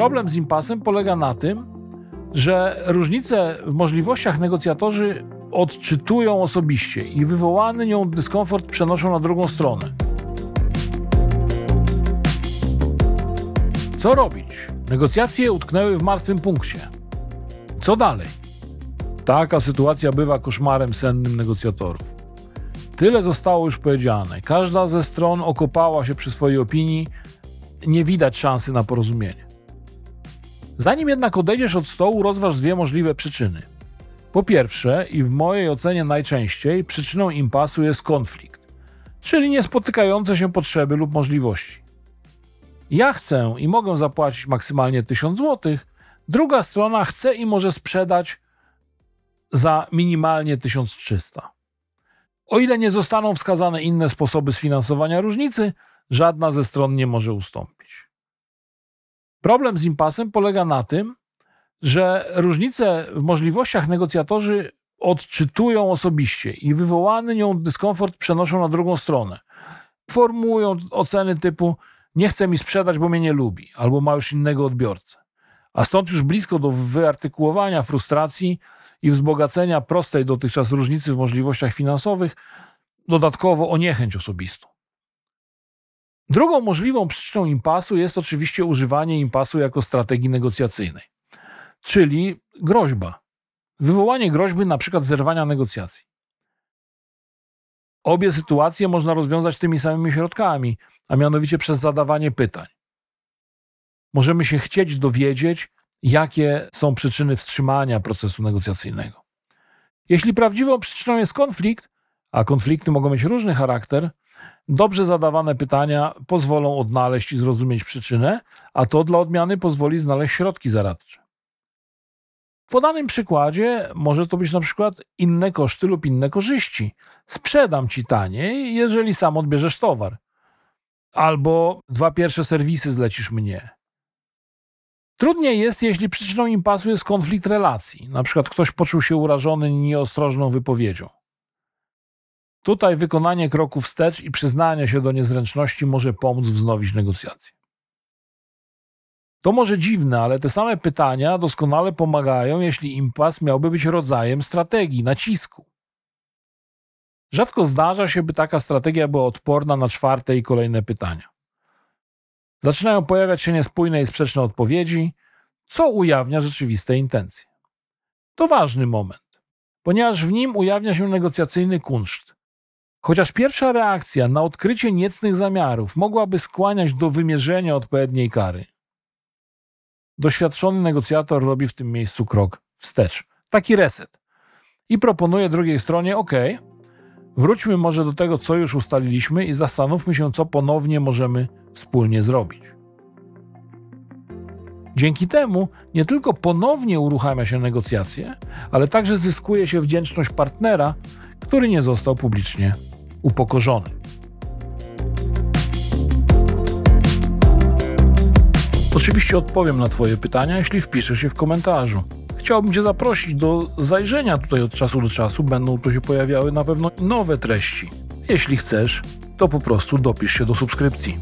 Problem z impasem polega na tym, że różnice w możliwościach negocjatorzy odczytują osobiście i wywołany nią dyskomfort przenoszą na drugą stronę. Co robić? Negocjacje utknęły w martwym punkcie. Co dalej? Taka sytuacja bywa koszmarem sennym negocjatorów. Tyle zostało już powiedziane. Każda ze stron okopała się przy swojej opinii. Nie widać szansy na porozumienie. Zanim jednak odejdziesz od stołu, rozważ dwie możliwe przyczyny. Po pierwsze, i w mojej ocenie najczęściej, przyczyną impasu jest konflikt, czyli niespotykające się potrzeby lub możliwości. Ja chcę i mogę zapłacić maksymalnie 1000 zł, druga strona chce i może sprzedać za minimalnie 1300. O ile nie zostaną wskazane inne sposoby sfinansowania różnicy, żadna ze stron nie może ustąpić. Problem z impasem polega na tym, że różnice w możliwościach negocjatorzy odczytują osobiście i wywołany nią dyskomfort przenoszą na drugą stronę. Formułują oceny typu nie chce mi sprzedać, bo mnie nie lubi, albo ma już innego odbiorcę. A stąd już blisko do wyartykułowania frustracji i wzbogacenia prostej dotychczas różnicy w możliwościach finansowych, dodatkowo o niechęć osobistą. Drugą możliwą przyczyną impasu jest oczywiście używanie impasu jako strategii negocjacyjnej, czyli groźba. Wywołanie groźby na przykład zerwania negocjacji. Obie sytuacje można rozwiązać tymi samymi środkami, a mianowicie przez zadawanie pytań. Możemy się chcieć dowiedzieć, jakie są przyczyny wstrzymania procesu negocjacyjnego. Jeśli prawdziwą przyczyną jest konflikt, a konflikty mogą mieć różny charakter, dobrze zadawane pytania pozwolą odnaleźć i zrozumieć przyczynę, a to dla odmiany pozwoli znaleźć środki zaradcze. W podanym przykładzie może to być na przykład inne koszty lub inne korzyści. Sprzedam ci taniej, jeżeli sam odbierzesz towar. Albo dwa pierwsze serwisy zlecisz mnie. Trudniej jest, jeśli przyczyną impasu jest konflikt relacji. Na przykład ktoś poczuł się urażony nieostrożną wypowiedzią. Tutaj wykonanie kroku wstecz i przyznanie się do niezręczności może pomóc wznowić negocjacje. To może dziwne, ale te same pytania doskonale pomagają, jeśli impas miałby być rodzajem strategii, nacisku. Rzadko zdarza się, by taka strategia była odporna na czwarte i kolejne pytania. Zaczynają pojawiać się niespójne i sprzeczne odpowiedzi, co ujawnia rzeczywiste intencje. To ważny moment, ponieważ w nim ujawnia się negocjacyjny kunszt. Chociaż pierwsza reakcja na odkrycie niecnych zamiarów mogłaby skłaniać do wymierzenia odpowiedniej kary, doświadczony negocjator robi w tym miejscu krok wstecz. Taki reset. I proponuje drugiej stronie: OK, wróćmy może do tego, co już ustaliliśmy i zastanówmy się, co ponownie możemy wspólnie zrobić. Dzięki temu nie tylko ponownie uruchamia się negocjacje, ale także zyskuje się wdzięczność partnera, który nie został publicznie upokorzony. Oczywiście odpowiem na Twoje pytania, jeśli wpiszesz się w komentarzu. Chciałbym Cię zaprosić do zajrzenia tutaj od czasu do czasu. Będą tu się pojawiały na pewno nowe treści. Jeśli chcesz, to po prostu dopisz się do subskrypcji.